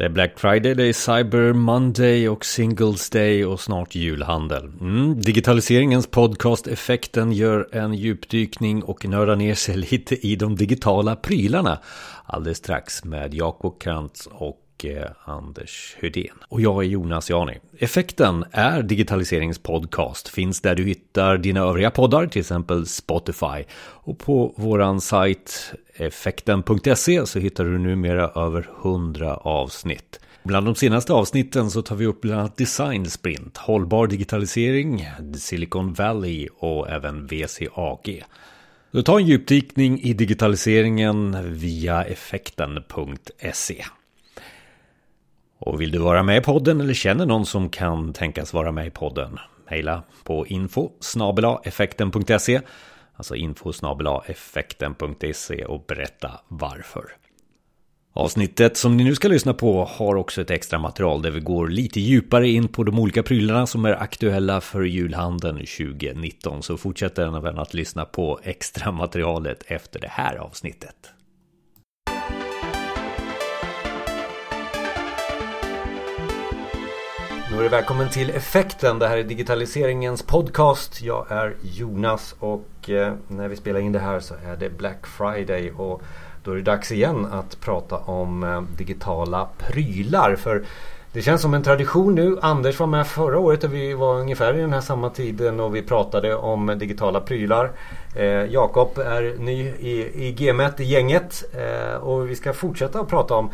Det är Black Friday, det är Cyber Monday och Singles Day och snart julhandel. Mm, digitaliseringens podcast Effekten gör en djupdykning och nördar ner sig lite i de digitala prylarna. Alldeles strax med Jakob Krantz och och Anders Hydén. Och jag är Jonas Jani. Effekten är digitaliseringens podcast. Finns där du hittar dina övriga poddar, till exempel Spotify. Och på våran sajt effekten.se så hittar du numera över 100 avsnitt. Bland de senaste avsnitten så tar vi upp bland annat Design Sprint, hållbar digitalisering, Silicon Valley och även VCAG. Så ta en djupdykning i digitaliseringen via effekten.se. Och vill du vara med i podden eller känner någon som kan tänkas vara med i podden? Mejla på info effekten.se Alltså info effekten.se och berätta varför. Avsnittet som ni nu ska lyssna på har också ett extra material där vi går lite djupare in på de olika prylarna som är aktuella för julhandeln 2019. Så fortsätt gärna att lyssna på extra materialet efter det här avsnittet. Nu är det välkommen till Effekten. Det här är digitaliseringens podcast. Jag är Jonas och eh, när vi spelar in det här så är det Black Friday och då är det dags igen att prata om eh, digitala prylar. För det känns som en tradition nu. Anders var med förra året och vi var ungefär i den här samma tiden och vi pratade om digitala prylar. Eh, Jakob är ny i, i GMET, i gänget. Eh, och vi ska fortsätta att prata om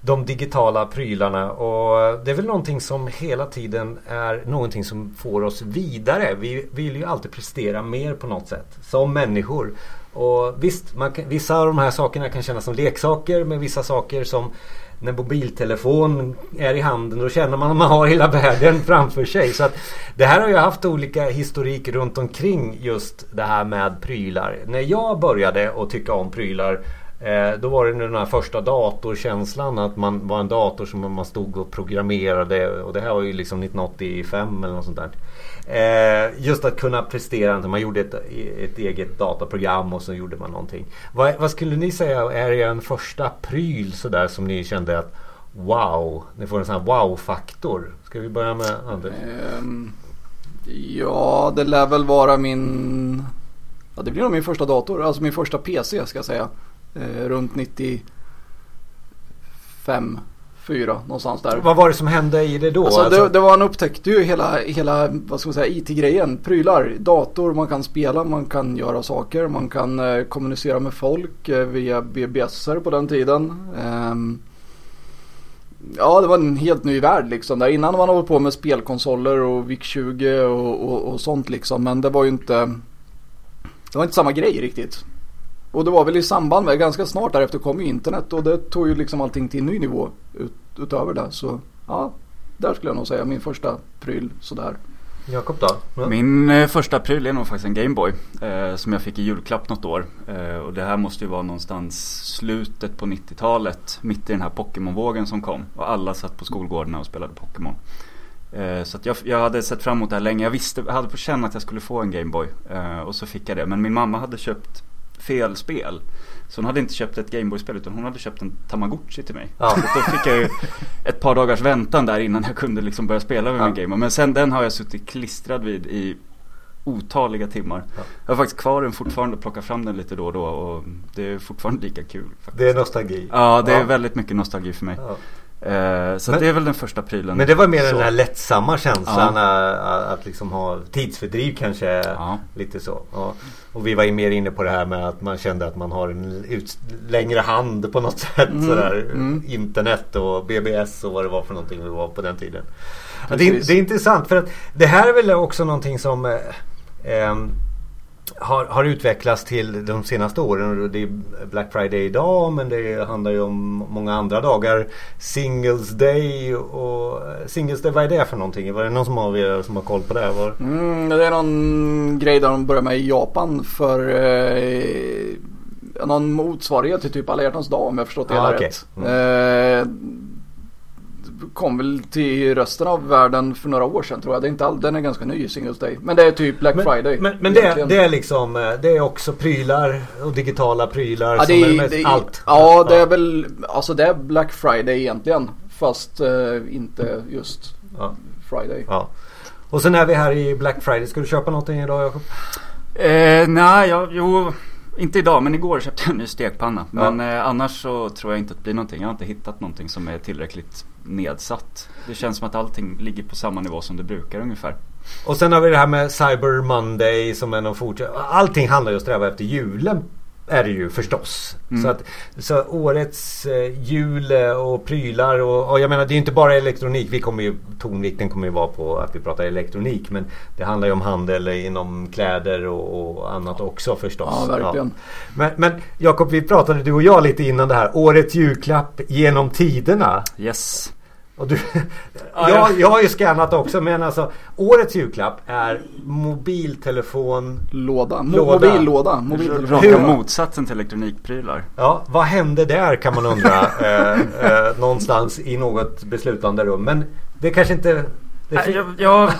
de digitala prylarna och det är väl någonting som hela tiden är någonting som får oss vidare. Vi vill ju alltid prestera mer på något sätt som människor. Och visst, man kan, vissa av de här sakerna kan kännas som leksaker men vissa saker som när mobiltelefon är i handen då känner man att man har hela världen framför sig. Så att Det här har ju haft olika historik runt omkring just det här med prylar. När jag började att tycka om prylar Eh, då var det den här första datorkänslan att man var en dator som man stod och programmerade och det här var ju liksom 1985 eller något sånt där. Eh, just att kunna prestera, man gjorde ett, ett eget dataprogram och så gjorde man någonting. Vad, vad skulle ni säga är en första pryl sådär som ni kände att Wow, ni får en sån här wow-faktor. Ska vi börja med Anders? Um, ja, det lär väl vara min... Ja, det blir nog min första dator, alltså min första PC ska jag säga eh, runt 95 4 någonstans där. Vad var det som hände i det då? Alltså, alltså... Det, det, var, han upptäckte ju hela, hela vad ska man säga, IT-grejen. Prylar, dator, man kan spela, man kan göra saker, man kan eh, kommunicera med folk eh, via BBSer på den tiden. Um, ja, det var en helt ny värld liksom. Där innan man hållit på med spelkonsoler och VIC-20 och, och, och sånt liksom. Men det var ju inte, det var inte samma grej riktigt. Och det var väl i samband med, ganska snart därefter kom ju internet och det tog ju liksom allting till en ny nivå ut, utöver det. Så ja, där skulle jag nog säga min första pryl sådär. Jakob då? Ja. Min eh, första pryl är nog faktiskt en Gameboy. Eh, som jag fick i julklapp något år. Eh, och det här måste ju vara någonstans slutet på 90-talet. Mitt i den här Pokémon-vågen som kom. Och alla satt på skolgårdarna och spelade Pokémon. Eh, så jag, jag, hade sett fram emot det här länge. Jag visste, jag hade på känn att jag skulle få en Gameboy. Eh, och så fick jag det. Men min mamma hade köpt fel spel. Så hon hade inte köpt ett Gameboy-spel utan hon hade köpt en Tamagotchi till mig. Ja. Så då fick jag ju ett par dagars väntan där innan jag kunde liksom börja spela med ja. min Gameboy. Men sen den har jag suttit klistrad vid i otaliga timmar. Ja. Jag har faktiskt kvar den fortfarande och plockar fram den lite då och då och det är fortfarande lika kul. Faktiskt. Det är nostalgi? Ja, det är väldigt mycket nostalgi för mig. Eh, så men, det är väl den första prylen. Men det var mer så. den här lättsamma känslan ja. att, att liksom ha tidsfördriv kanske. Ja. Lite så. Ja. Och vi var ju mer inne på det här med att man kände att man har en ut, längre hand på något sätt. Mm. Sådär. Mm. Internet och BBS och vad det var för någonting vi var på den tiden. Det är, det, är intressant för att det här är väl också någonting som eh, eh, har, har utvecklats till de senaste åren. Det är Black Friday idag men det handlar ju om många andra dagar. Singles Day och Singles Day, vad är det för någonting? Var det någon som har, som har koll på det? Var... Mm, det är någon grej där de börjar med i Japan för eh, någon motsvarighet till typ alla hjärtans dag om jag förstått det ah, hela okay. rätt. Mm. Eh, kom väl till resten av världen för några år sedan tror jag. Det är inte all, den är ganska ny Singles Day. Men det är typ Black Men, Friday. men, men det, det är liksom eh, Det är också prylar och digitala prylar Ja, som det är är, mest det allt. Ja, det är väl alltså det är Black Friday egentligen. Fast eh, inte just Ja. Friday. Ja. Och sen är vi här i Black Friday. Ska du köpa någonting idag Jakob? Eh, nej, jag, jo, inte idag men igår köpte jag en ny stekpanna. Ja. Men eh, annars så tror jag inte att det blir någonting. Jag har inte hittat någonting som är tillräckligt nedsatt. Det känns som att allting ligger på samma nivå som det brukar ungefär. Och sen har vi det här med Cyber Monday som är någon fortsatt... Allting handlar ju om att sträva efter julen. Är det ju förstås. Mm. Så, att, så årets eh, jul eh, och prylar och, och jag menar det är inte bara elektronik. Vi kommer ju, tonvikten kommer ju vara på att vi pratar elektronik. Men det handlar ju om handel inom kläder och, och annat också förstås. Ja, verkligen. Men, men Jakob, vi pratade du och jag lite innan det här. Årets julklapp genom tiderna. Yes. Och du, Ja, jag, ja. jag har ju skannat också men alltså årets julklapp är mobiltelefon. Låda. Låda. Mobillåda. Mobiltelefon. Raka Hur- motsatsen till elektronikprylar. Ja, vad hände där kan man undra eh, eh, någonstans i något beslutande rum. Men det kanske inte... Det fin- jag, jag,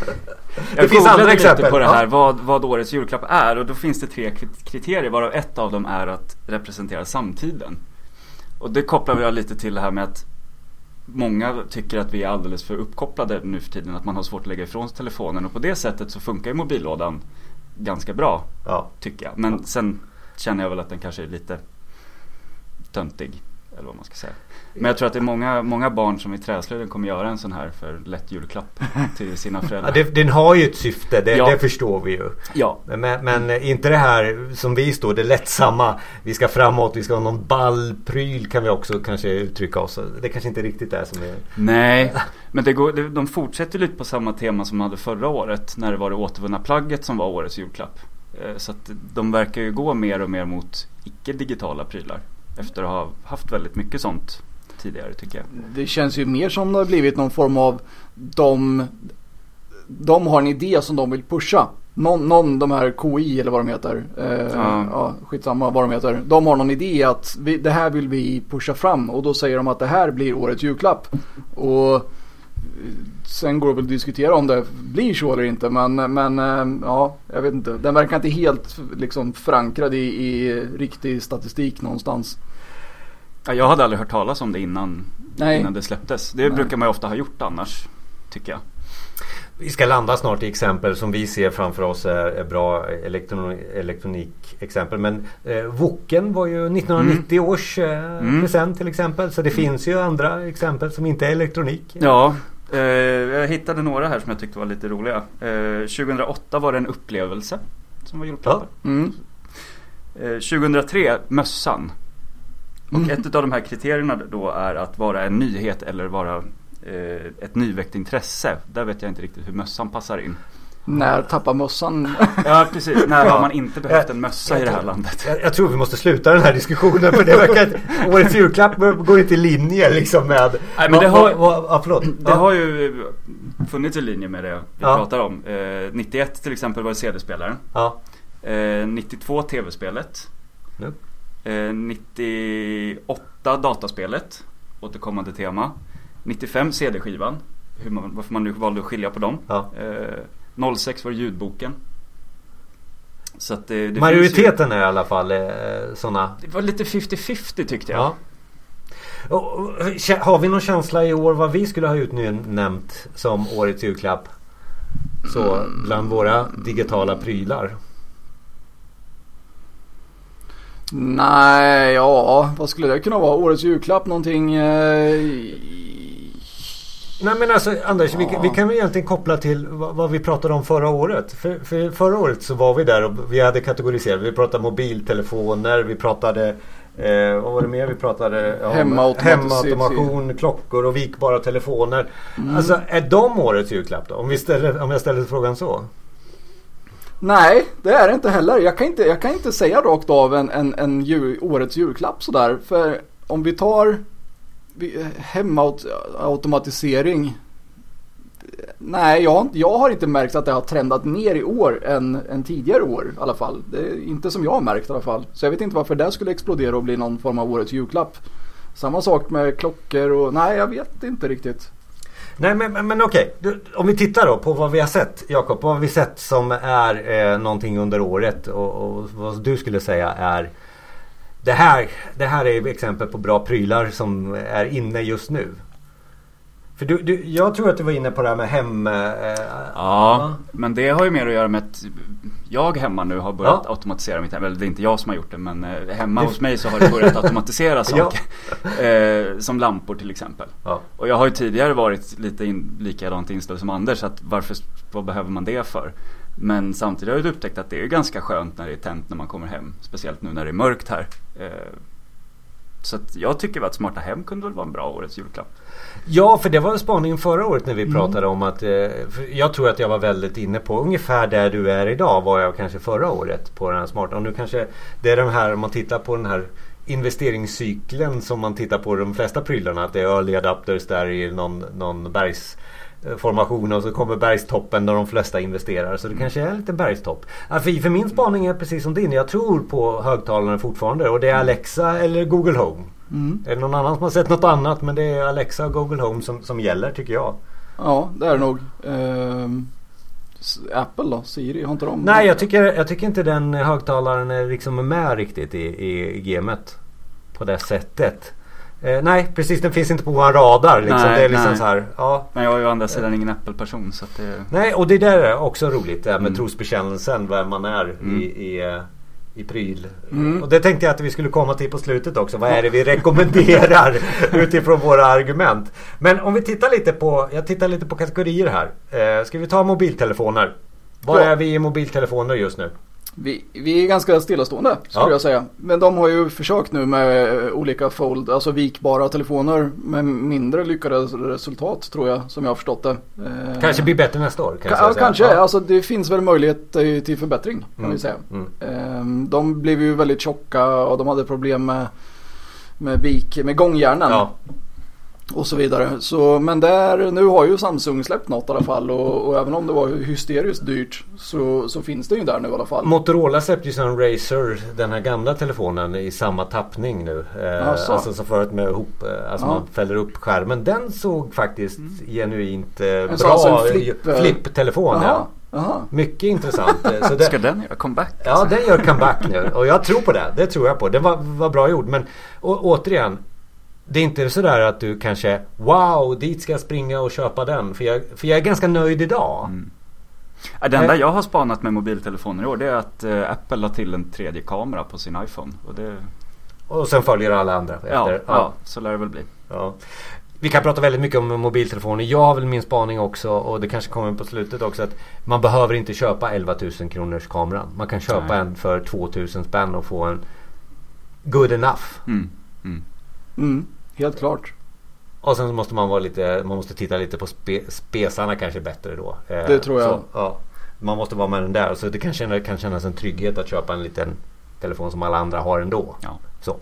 jag finns andra exempel. lite på det Ja. här vad, vad årets julklapp är och då finns det tre kri- kriterier varav ett av dem är att representera samtiden. Och det kopplar jag lite till det här med att Många tycker att vi är alldeles för uppkopplade nu för tiden, att man har svårt att lägga ifrån sig telefonen och på det sättet så funkar ju mobillådan ganska bra, ja. tycker jag. Men sen känner jag väl att den kanske är lite töntig, eller vad man ska säga. Men jag tror att det är många, många barn som i träslöjden kommer göra en sån här för lätt julklapp till sina Ja, föräldrar. det, den har ju ett syfte, det, Ja. det förstår vi ju. Ja, Men, men inte det här som vi står, det lättsamma. Vi ska framåt, vi ska ha någon ballpryl kan vi också kanske uttrycka oss. Det kanske inte riktigt är som är... Nej, men det går, det, de fortsätter lite på samma tema som de hade förra året när det var det återvunna plagget som var årets julklapp. Eh, Så att de verkar ju gå mer och mer mot icke-digitala prylar. Efter att ha haft väldigt mycket sånt tidigare tycker jag. Det känns ju mer som det har blivit någon form av de, de har en idé som de vill pusha. Någon, någon de här KI eller vad de heter. Eh, Ja. ja. skitsamma vad de heter. De har någon idé att vi, det här vill vi pusha fram. Och då säger de att det här blir årets julklapp. Och sen går det väl att diskutera om det blir så eller inte. Men, men eh, ja, jag vet inte. Den verkar inte helt liksom förankrad i, i riktig statistik någonstans. Ja, jag hade aldrig hört talas om det innan, Nej. innan det släpptes. Det Nej. brukar man ju ofta ha gjort annars, tycker jag. Vi ska landa snart i exempel som vi ser framför oss är, bra elektron, elektronikexempel. Men eh, Woken var ju 1990 års eh, Mm. present till exempel. Så det finns ju andra exempel som inte är elektronik. Ja, jag hittade några här som jag tyckte var lite roliga. Eh, 2008 var det en upplevelse som var julklappen. Mm. Eh, 2003, mössan. Och Mm. ett av de här kriterierna då är att vara en nyhet eller vara eh, ett nyväckt intresse. Där vet jag inte riktigt hur mössan passar in. När tappar mössan? Ja precis, när har man inte behövt en mössa i det här landet? Jag, jag tror vi måste sluta den här diskussionen för det verkar Årets julklapp går inte i linje liksom med... Nej, men det har- ja, förlåt. Det Ja. har ju funnits i linje med det vi Ja. pratar om. Eh, 91 till exempel var det CD-spelaren. Ja. Eh, 92 TV-spelet. Eh, 98 dataspelet. Återkommande tema. 95 CD-skivan. Man, varför man nu valde att skilja på dem. Ja. Eh, 06 var det ljudboken. Så att det, det Majoriteten är i alla fall eh, sådana. Ju, det var lite 50-50 tyckte jag. Ja. Har vi någon känsla i år vad vi skulle ha utnämnt som årets julklapp? Så bland våra digitala prylar. Nej, ja, vad skulle det kunna vara? Årets julklapp, någonting? Eh, Nej men alltså Anders, vi, Ja. vi kan väl egentligen koppla till vad, vad vi pratade om förra året. För, för förra året så var vi där och vi hade kategoriserat. Vi pratade mobiltelefoner, vi pratade eh, vad var det mer vi pratade om? Hemautomation, klockor och vikbara telefoner. Mm. Alltså är de årets julklapp då? Om, vi ställer, om jag ställer frågan så. Nej, det är det inte heller. Jag kan inte, jag kan inte säga rakt av en, en, en jul, årets julklapp sådär. För om vi tar vi- Eh, hemautomatisering. Nej, jag, har inte- jag har inte märkt att det har trendat ner i år än, än tidigare år i alla fall. Det är inte som jag har märkt i alla fall. Så jag vet inte varför det skulle explodera och bli någon form av årets julklapp. Samma sak med klockor och nej jag vet inte riktigt. Nej men, men, men okej, Du, om vi tittar då på vad vi har sett Jakob. Vad har vi sett som är eh, någonting under året och, och vad du skulle säga är det här, det här är exempel på bra prylar som är inne just nu. För du, du, jag tror att du var inne på det här med hem... Eh, ja, men det har ju mer att göra med att jag hemma nu har börjat Ja. automatisera mitt hem. Eller det är inte jag som har gjort det men eh, hemma hos mig så har det börjat automatisera saker. Eh, som lampor till exempel. ja. Och jag har ju tidigare varit lite in, likadant inställd som Anders. Att varför, vad behöver man det för? Men samtidigt har jag upptäckt att det är ganska skönt när det är tänt när man kommer hem. Speciellt nu när det är mörkt här. Eh, så att jag tycker att smarta hem kunde väl vara en bra årets julklapp. Ja, för det var en spaning förra året när vi pratade om att eh, Jag tror att jag var väldigt inne på ungefär där du är idag var jag kanske förra året på den här smarta. Och nu kanske det är den här om man tittar på den här investeringscykeln som man tittar på de flesta prylarna. Att det är early adapters där i någon, någon bergsformation och så kommer bergstoppen där de flesta investerar. Så det kanske är lite bergstopp. Ja, för, min spaning är precis som din. Jag tror på högtalaren fortfarande och det är Alexa eller Google Home. Mm. Är det någon annan som har sett något annat? Men det är Alexa och Google Home som, som gäller tycker jag. Ja det är det nog. Ehm, Apple då? Siri? Har inte de? Nej jag tycker, jag tycker inte den högtalaren är liksom med riktigt i, i, i gamet. På det sättet. Eh, nej precis den finns inte på vår radar. Liksom. Nej, det är liksom nej. så här. Ja, Men jag är ju å andra sidan ingen Apple-person så det... nej och det där är också roligt. Det här med Mm. trosbekännelsen. Vem man är Mm. i, i, eh, i pryl. Mm. Och det tänkte jag att vi skulle komma till på slutet också. Vad är det vi rekommenderar utifrån våra argument. Men om vi tittar lite på, jag tittar lite på kategorier här. Eh, ska vi ta mobiltelefoner? Var Ja. är vi i mobiltelefoner just nu? Vi, vi är ganska stillastående skulle Ja. jag säga. Men de har ju försökt nu med eh, olika fold, alltså vikbara telefoner med mindre lyckade resultat tror jag som jag har förstått det. Eh, Kanske blir bättre nästa år? Ka- jag ja, säga. kanske. Ja. Alltså det finns väl möjlighet eh, till förbättring kan Mm. vi säga. Mm. Ehm, De blev ju väldigt tjocka och de hade problem med, med vik, med gångjärnen Ja. Och så vidare. Så, men där, nu har ju Samsung släppt något i alla fall och, och även om det var hysteriskt dyrt så, så finns det ju där nu i alla fall. Motorola släppte ju sen Razer, den här gamla telefonen i samma tappning nu. Eh, alltså som förut med ihop, eh, alltså Ja. man fäller upp skärmen. Den såg faktiskt genuint eh, bra alltså flip, eh, flipptelefon. Jaha, Ja. jaha. Mycket intressant. Eh, Så det, Ska den göra comeback? Ja, den gör comeback nu och jag tror på det. Det tror jag på. Det var, var bra gjort. Men å, återigen. Det är inte sådär att du kanske Wow, dit ska jag springa och köpa den. För jag, för jag är ganska nöjd idag. Mm. Ja, Det enda Eh. jag har spanat med mobiltelefoner i år det är att eh, Apple la till en tredje kamera på sin iPhone. Och det, Och sen följer alla andra efter. ja, ja, så lär det väl bli. Ja. Vi kan prata väldigt mycket om mobiltelefoner. Jag har väl min spaning också och det kanske kommer på slutet också att man behöver inte köpa 11 000 kronors kameran. Man kan köpa Nej. en för 2 000 spänn och få en good enough. Mm. Mm. Mm, helt klart. Och sen så måste man vara lite, man måste titta lite på spe, spesarna kanske bättre då. Eh, Det tror jag. Så, ja. Man måste vara med den där. Så det kan, känna, kan kännas en trygghet att köpa en liten telefon som alla andra har ändå. Ja. Så.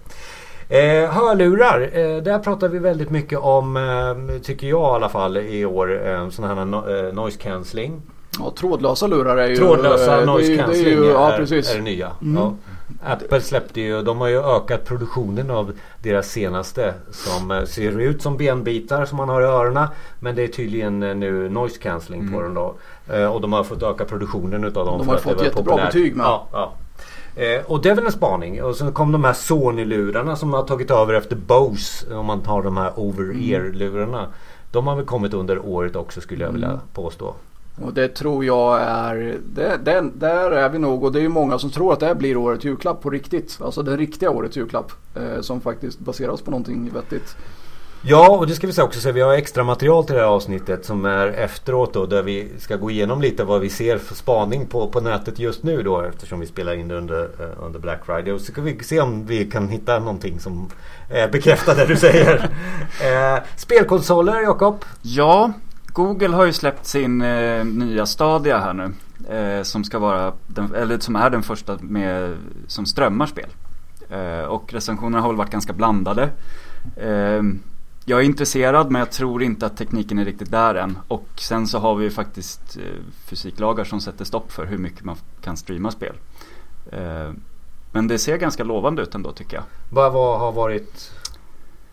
Eh, hörlurar, eh, där pratar vi väldigt mycket om, eh, tycker jag i alla fall i år, eh, sådana här no, eh, noise cancelling. Ja, trådlösa lurar är ju... Trådlösa eh, är noise är cancelling Ja, är, precis. är det nya. Mm. Ja. Apple släppte ju, de har ju ökat produktionen av deras senaste som eh, ser ut som benbitar som man har i öronen. Men det är tydligen eh, nu noise cancelling på Mm. dem då. Eh, och de har fått öka produktionen utav dem. De har fått jättebra populärt. betyg med. Ja, ja. Eh, och det är väl en spaning. Och sen kom de här Sony-lurarna som har tagit över efter Bose. Om man tar de här over-ear-lurarna. De har väl kommit under året också skulle jag vilja Mm. påstå. Och det tror jag är, det, det, där är vi nog och det är ju många som tror att det här blir årets julklapp på riktigt. Alltså den riktiga årets julklapp. Eh, som faktiskt baseras på någonting vettigt. Ja, och det ska vi säga också. Så vi har extra material till det här avsnittet som är efteråt då. Där vi ska gå igenom lite vad vi ser för spaning på, på nätet just nu då. Eftersom vi spelar in det under, eh, under Black Friday. Och så ska vi se om vi kan hitta någonting som eh, bekräftar det du säger. eh, spelkonsoler, Jakob? Ja, Google har ju släppt sin eh, nya Stadia här nu. Eh, som ska vara, den, eller som är den första med, som strömmar spel. Eh, och recensionerna har väl varit ganska blandade. Eh, jag är intresserad men jag tror inte att tekniken är riktigt där än. Och sen så har vi ju faktiskt eh, fysiklagar som sätter stopp för hur mycket man kan streama spel. Eh, men det ser ganska lovande ut ändå tycker jag. Vad, vad har varit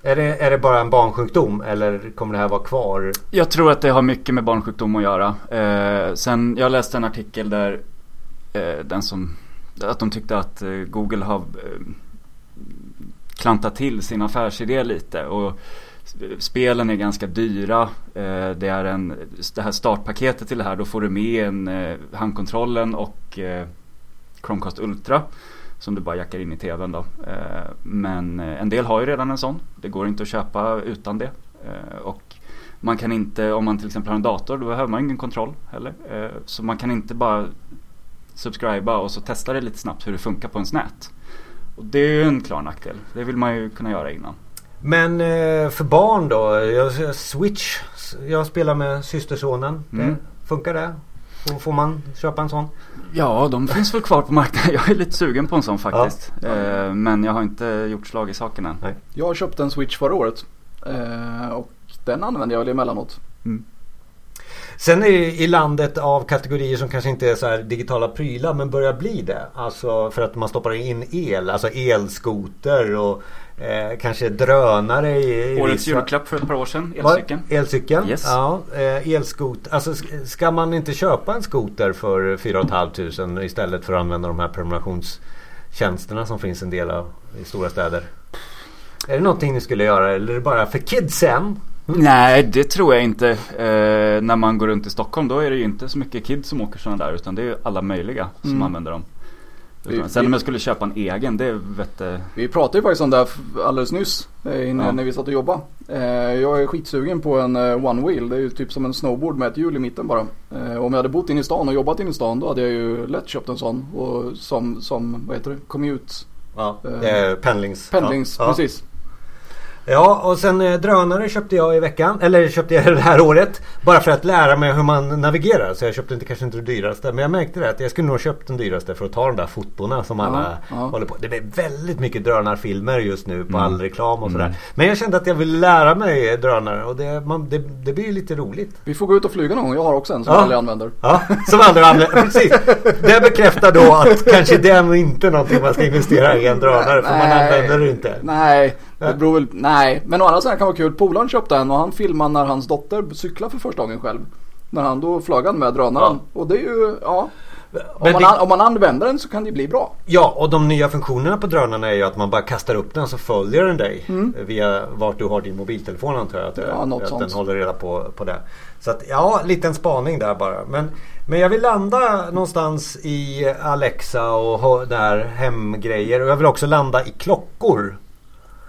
är det, är det bara en barnsjukdom eller kommer det här vara kvar? Jag tror att det har mycket med barnsjukdom att göra. Eh, sen, jag läste en artikel där eh, den som, att de tyckte att eh, Google har eh, klantat till sin affärsidé lite. Och spelen är ganska dyra. Eh, det är en, det här startpaketet till det här, då får du med en eh, handkontrollen och eh, Chromecast Ultra. Som du bara jackar in i tvn då. Men en del har ju redan en sån. Det går inte att köpa utan det. Och man kan inte, om man till exempel har en dator, då behöver man ingen kontroll heller. Så man kan inte bara subscriba och så testa det lite snabbt hur det funkar på ens nät. Och det är ju en klar nackdel. Det vill man ju kunna göra innan. Men eh, för barn då? Switch. Jag spelar med systersonen. Mm. Funkar det? Får man köpa en sån? Ja, de finns väl kvar på marknaden. Jag är lite sugen på en sån faktiskt. Ja. Eh, men jag har inte gjort slag i saken än. Nej. Jag köpte en Switch förra året. Eh, och den använder jag väl emellanåt. Mm. Sen är det i landet av kategorier som kanske inte är så digitala prylar men börjar bli det. Alltså för att man stoppar in el, alltså elskoter och eh, kanske drönare i, i Årets vissa... julklapp för ett par år sedan, elcykeln. Elcykeln? Yes. Ja, eh, elskot. Alltså ska man inte köpa en skoter för 4 500 istället för att använda de här prenumerationstjänsterna som finns en del av i stora städer? Är det någonting ni skulle göra eller är det bara för kidsen? Nej, det tror jag inte. Eh, när man går runt i Stockholm då är det ju inte så mycket kids som åker sådana där utan det är alla möjliga som mm. använder dem. Vi, Sen om jag skulle köpa en egen, det vet Vi pratade ju faktiskt om det här alldeles nyss eh, innan, ja. när vi satt och jobbade. Eh, jag är skitsugen på en eh, one wheel. Det är ju typ som en snowboard med ett hjul i mitten bara. Om jag hade bott inne i stan och jobbat inne i stan då hade jag ju lätt köpt en sån. Och som, som vad heter det, commute. Ja, eh, pendlings. Pendlings, ja. precis. Ja och sen eh, drönare köpte jag i veckan. Eller köpte jag det här året. Bara för att lära mig hur man navigerar. Så jag köpte inte kanske inte det dyraste. Men jag märkte det att jag skulle nog köpt den dyraste för att ta de där fotona som alla ja, ja. håller på. Det blir väldigt mycket drönarfilmer just nu på mm. all reklam och sådär. Mm. Men jag kände att jag ville lära mig drönare och det, man, det, det blir lite roligt. Vi får gå ut och flyga någon gång. Jag har också en som ja. jag aldrig använder. Ja, som aldrig använder. Precis. Det bekräftar då att kanske det är inte någonting man ska investera i en drönare. För man använder det inte. Nej, det beror väl, nej, men å andra sidan kan det vara kul. Polaren köpte en och han filmade när hans dotter cyklade för första gången själv. När han då flög han med drönaren. Ja. Och det är ju, ja. Om man, det... om man använder den så kan det bli bra. Ja, och de nya funktionerna på drönarna är ju att man bara kastar upp den så följer den dig. Mm. Via vart du har din mobiltelefon antar jag. Att, ja, något att sånt. den håller reda på, på det. Så att ja, liten spaning där bara. Men, men jag vill landa någonstans i Alexa och där hemgrejer. Och jag vill också landa i klockor.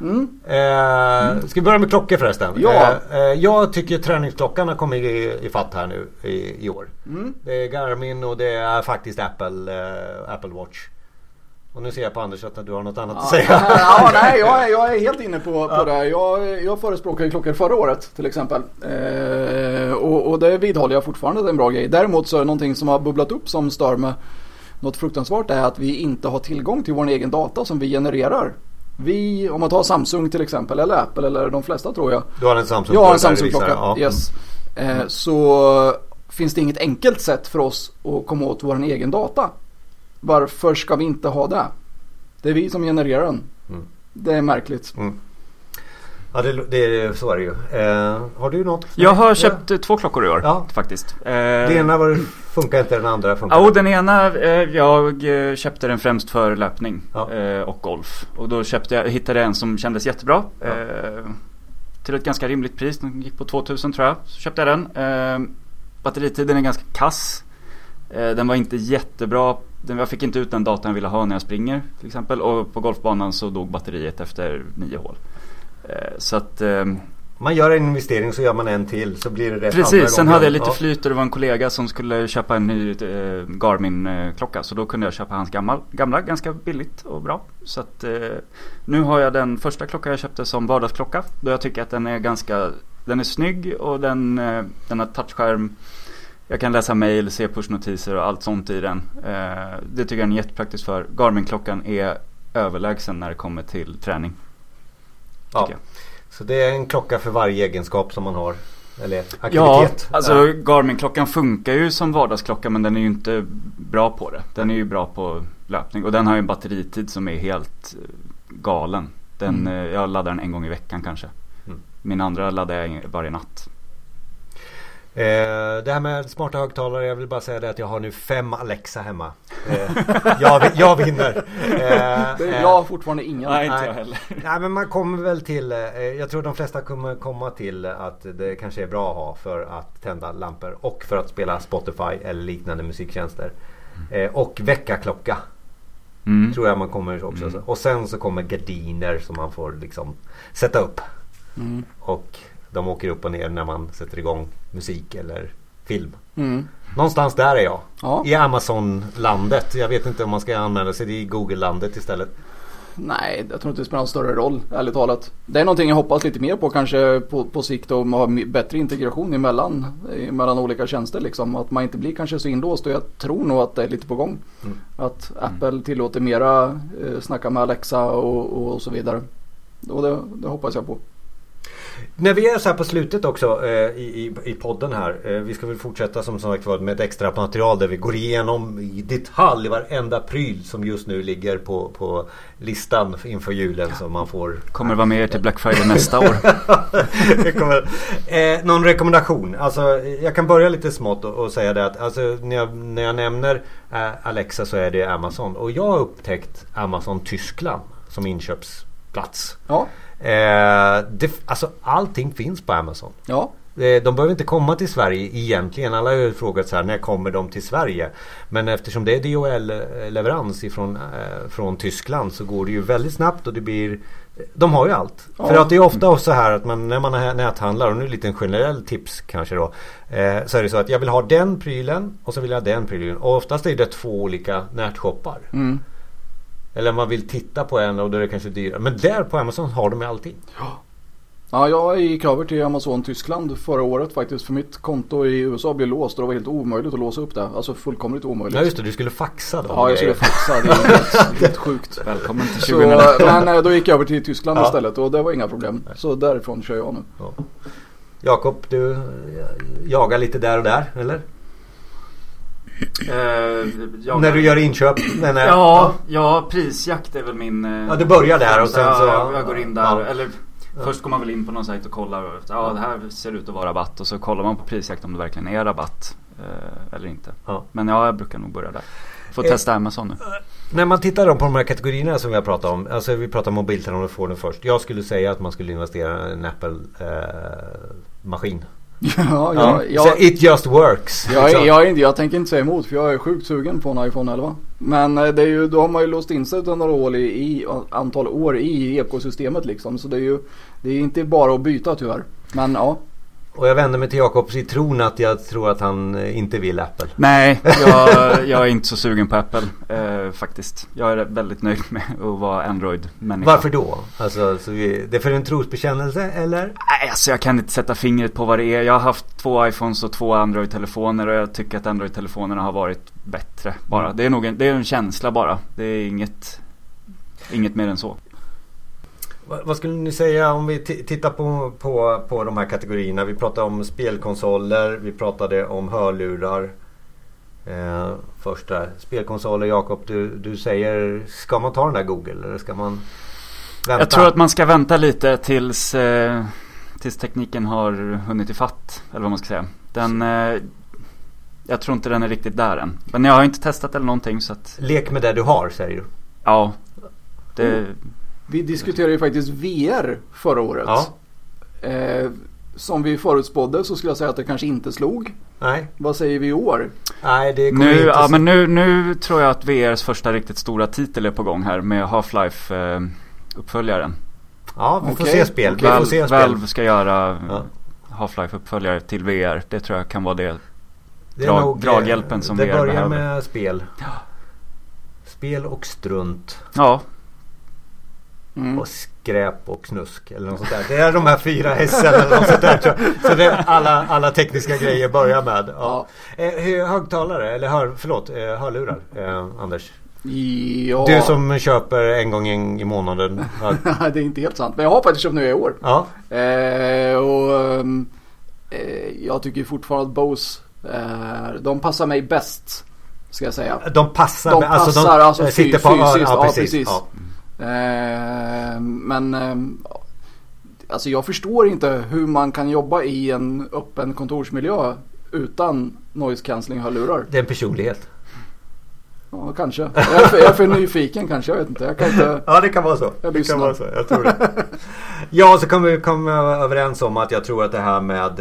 Mm. Eh, ska vi börja med klockor förresten? Ja. Eh, eh, jag tycker träningsklockan har kommit i, i fatt här nu i, i år. Mm. Det är Garmin och det är faktiskt Apple, eh, Apple Watch. Och nu ser jag på Anders att du har något annat ja, att säga. Ja, nej, jag är, jag är helt inne på, på ja. det. Jag, jag förespråkade klockor förra året till exempel. Eh, och, och det vidhåller jag fortfarande att det är en bra grej. Däremot så är det någonting som har bubblat upp som stör mig något fruktansvärt är att vi inte har tillgång till vår egen data som vi genererar. Vi, om man tar Samsung till exempel eller Apple eller de flesta tror jag. Du har en Samsung Jag har en Samsung-klocka, ja. yes. Eh, så finns det inget enkelt sätt för oss att komma åt vår egen data. Varför ska vi inte ha det? Det är vi som genererar den. Mm. Det är märkligt. Mm. Ja, det, det, så är det ju. Eh, har du något? Jag har köpt ja. två klockor i år ja. faktiskt. Eh, det ena var, funkar inte, den andra funkar Ja, den ena, eh, jag eh, köpte den främst för löpning ja. Eh, och golf. Och då köpte jag, hittade en som kändes jättebra. Eh, till ett ganska rimligt pris, den gick på 2000 tror jag. Så köpte jag den. batteritiden är ganska kass. den var inte jättebra jag fick inte ut den datan jag ville ha när jag springer till exempel. Och på golfbanan så dog batteriet efter nio hål. Eh, så att ehm, man gör en investering så gör man en till så blir det rätt Precis, sen hade jag lite ja. flyt och det var en kollega som skulle köpa en ny eh, Garmin-klocka. Så då kunde jag köpa hans gamla, gamla ganska billigt och bra. Så att eh, nu har jag den första klockan jag köpte som vardagsklocka. Då jag tycker att den är ganska, den är snygg och den, den har touchskärm. Jag kan läsa mail, se pushnotiser och allt sånt i den. Det tycker jag är jättepraktiskt för. Garmin-klockan är överlägsen när det kommer till träning. Ja. Så det är en klocka för varje egenskap som man har. Eller aktivitet. Ja, alltså ja. Garmin-klockan funkar ju som vardagsklocka men den är ju inte bra på det. Den är ju bra på löpning och den har ju en batteritid som är helt eh, galen. Den, mm. Jag laddar den en gång i veckan kanske. Mm. Min andra laddar jag varje natt. Eh, det här med smarta högtalare, jag vill bara säga det att jag har nu fem Alexa hemma. Eh, jag, jag vinner. Eh, jag har fortfarande ingen. Nej, inte jag heller. Nej, men man kommer väl till, eh, jag tror de flesta kommer komma till att det kanske är bra att ha för att tända lampor och för att spela Spotify eller liknande musiktjänster. Eh, och väckarklocka. Mm. Tror jag man kommer också. Mm. Och sen så kommer gardiner som man får liksom sätta upp. Mm. Och de åker upp och ner när man sätter igång musik eller film. Mm. Någonstans där är jag. Ja. I Amazon-landet. Jag vet inte om man ska anmäla sig i Google-landet istället. Nej, jag tror inte det spelar någon större roll, ärligt talat. Det är någonting jag hoppas lite mer på kanske på, på sikt och ha bättre integration emellan, emellan olika tjänster liksom. Att man inte blir kanske så inlåst och jag tror nog att det är lite på gång. Mm. Att Apple mm. tillåter mera eh, snacka med Alexa och, och så vidare. Och det, det hoppas jag på. När vi är så här på slutet också eh, i, i, podden här. Eh, vi ska väl fortsätta som sagt var med ett extra material där vi går igenom i detalj varenda pryl som just nu ligger på, på listan inför julen. Så man får... Kommer vara med till Black Friday nästa år. kommer, eh, någon rekommendation? Alltså, jag kan börja lite smått och, och säga det att alltså, när, jag, när jag nämner eh, Alexa så är det Amazon. Och jag har upptäckt Amazon Tyskland som inköpsplats. Ja. Eh, det, alltså allting finns på Amazon. Ja. Eh, de behöver inte komma till Sverige egentligen. Alla har ju frågat så här, när kommer de till Sverige? Men eftersom det är DHL-leverans ifrån, eh, från Tyskland så går det ju väldigt snabbt och det blir de har ju allt. Ja. För att det är ofta så här att man, när man näthandlar och nu är det lite en generell tips kanske då. Eh, så är det så att jag vill ha den prylen och så vill jag ha den prylen. Och oftast är det två olika nätshoppar. Mm. Eller man vill titta på en och då är det kanske dyrare. Men där på Amazon har de allting. Ja. Ja, jag gick över till Amazon Tyskland förra året faktiskt. För mitt konto i USA blev låst och det var helt omöjligt att låsa upp det. Alltså fullkomligt omöjligt. Ja just det, du skulle faxa då. Ja, jag skulle faxa. Det är helt, helt sjukt. Välkommen till 2019. Så, men eh, då gick jag över till Tyskland ja. istället och det var inga problem. Så därifrån kör jag nu. Ja. Jakob, du jagar lite där och där, eller? Eh, jag, När du gör inköp? Men, ja, ja, ja, prisjakt är väl min... Eh, ja, du börjar där och sen så... Ja, jag går in där. Ja. Eller först går man väl in på någon sajt och kollar. Och, ja, det här ser ut att vara rabatt. Och så kollar man på prisjakt om det verkligen är rabatt. Eh, eller inte. Ja. Men ja, jag brukar nog börja där. Får eh, testa Amazon nu. När man tittar på de här kategorierna som vi har pratat om. Alltså vi pratar mobiltelefoner först. Jag skulle säga att man skulle investera i en Apple-maskin. Ja, ja, ja. So it just works. Jag, liksom. jag, jag, jag tänker inte säga emot för jag är sjukt sugen på en iPhone 11. Men eh, det är ju, då har man ju låst in sig några år i, i, antal år i ekosystemet liksom. Så det är ju det är inte bara att byta tyvärr. Men ja. Och jag vänder mig till Jakob i tron att jag tror att han eh, inte vill Apple. Nej, jag, jag är inte så sugen på Apple eh, faktiskt. Jag är väldigt nöjd med att vara Android-människa. Varför då? Alltså, så vi, det är för en trosbekännelse eller? Nej, alltså jag kan inte sätta fingret på vad det är. Jag har haft två iPhones och två Android-telefoner och jag tycker att Android-telefonerna har varit bättre bara. Mm. Det är nog en, det är en känsla bara. Det är inget, inget mer än så. Vad skulle ni säga om vi tittar på, på, på de här kategorierna? Vi pratade om spelkonsoler, vi pratade om hörlurar. Eh, första spelkonsoler, Jakob, du, du säger ska man ta den där Google eller ska man vänta? Jag tror att man ska vänta lite tills, eh, tills tekniken har hunnit ifatt. Eller vad man ska säga. Den, eh, jag tror inte den är riktigt där än. Men jag har inte testat eller någonting så att... Lek med det du har säger du? Ja. Det, mm. Vi diskuterade ju faktiskt VR förra året. Ja. Eh, som vi förutspådde så skulle jag säga att det kanske inte slog. Nej. Vad säger vi i år? Nej, det kommer nu, inte ja, men nu, nu tror jag att VRs första riktigt stora titel är på gång här med Half-Life eh, uppföljaren. Ja, vi får okay. se spel. Okay. Valve, se spel. Valve ska göra ja. Half-Life uppföljare till VR. Det tror jag kan vara det, det drag, nog, draghjälpen som det VR behöver. Det börjar med spel. Ja. Spel och strunt. Ja, Mm. Och skräp och snusk eller något sånt där. Det är de här fyra S eller något sånt där. Så det är alla, alla tekniska grejer börjar med. Ja. Eh, högtalare eller hör, förlåt, eh, hörlurar eh, Anders? Ja. Du som köper en gång i månaden. det är inte helt sant. Men jag har faktiskt köpt nu i år. Ja. Eh, och ehm, eh, Jag tycker fortfarande att Bose eh, De passar mig bäst. Ska jag säga. De passar? De passar alltså, de, alltså, sitter på fysiskt. Ja, precis. Ja, precis. Ja. Eh, men eh, alltså jag förstår inte hur man kan jobba i en öppen kontorsmiljö utan noise cancelling hörlurar. Det är en personlighet. Ja, kanske. Jag är, för, jag är för nyfiken kanske. Jag vet inte. Jag kan inte... Ja, det kan vara så. Jag det kan vara så. Jag tror det. ja, så kan vi komma överens om att jag tror att det här med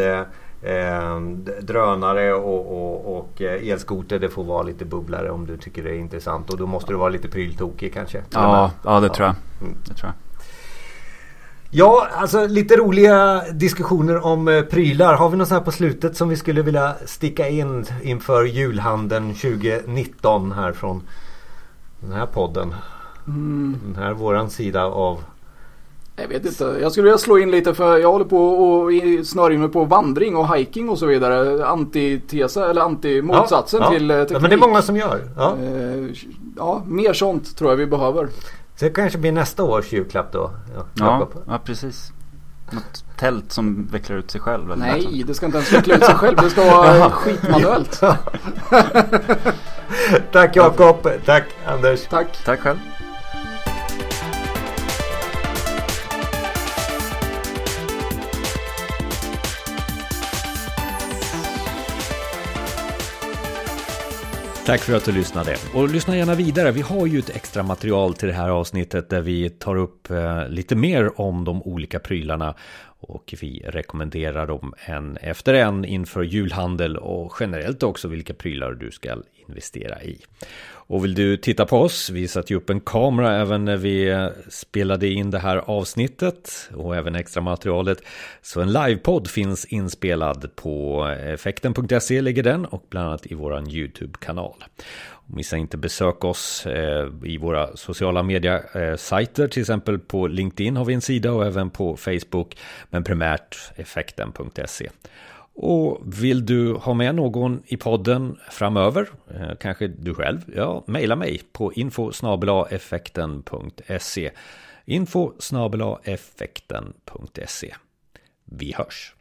eh, drönare och, och, och eh, elskoter det får vara lite bubblare om du tycker det är intressant. Och då måste du vara lite pryltokig kanske. Ja, ja det Ja. tror jag. Mm. Det tror jag. Ja, alltså lite roliga diskussioner om eh, prylar. Har vi något sånt här på slutet som vi skulle vilja sticka in inför julhandeln 2019 här från den här podden? Mm, Den här våran sida av... jag vet inte. Jag skulle vilja slå in lite för jag håller på och snöar in mig på vandring och hiking och så vidare. Antitesa eller antimotsatsen ja, till eh, ja. teknik. ja, men det är många som gör. Ja. Eh, ja, mer sånt tror jag vi behöver. Så det kanske blir nästa års julklapp då? Ja, Ja, ja, precis. Något tält som vecklar ut sig själv eller Nej, det ska inte ens veckla ut sig själv. Det ska vara skitmanuellt. Tack Jakob, tack Anders. Tack. Tack själv. Tack för att du lyssnade. Och lyssna gärna vidare. Vi har ju ett extra material till det här avsnittet där vi tar upp eh, lite mer om de olika prylarna. Och vi rekommenderar dem en efter en inför julhandel och generellt också vilka prylar du ska investera i. Och vill du titta på oss, vi satte ju upp en kamera även när vi spelade in det här avsnittet och även extra materialet. Så en livepodd finns inspelad på effekten.se ligger den och bland annat i våran YouTube-kanal. Missa inte besök oss eh, i våra sociala mediasajter, eh, till exempel på LinkedIn har vi en sida och även på Facebook, men primärt effekten.se. Och vill du ha med någon i podden framöver, eh, kanske du själv, ja, mejla mig på info effekten.se info effekten.se Vi hörs!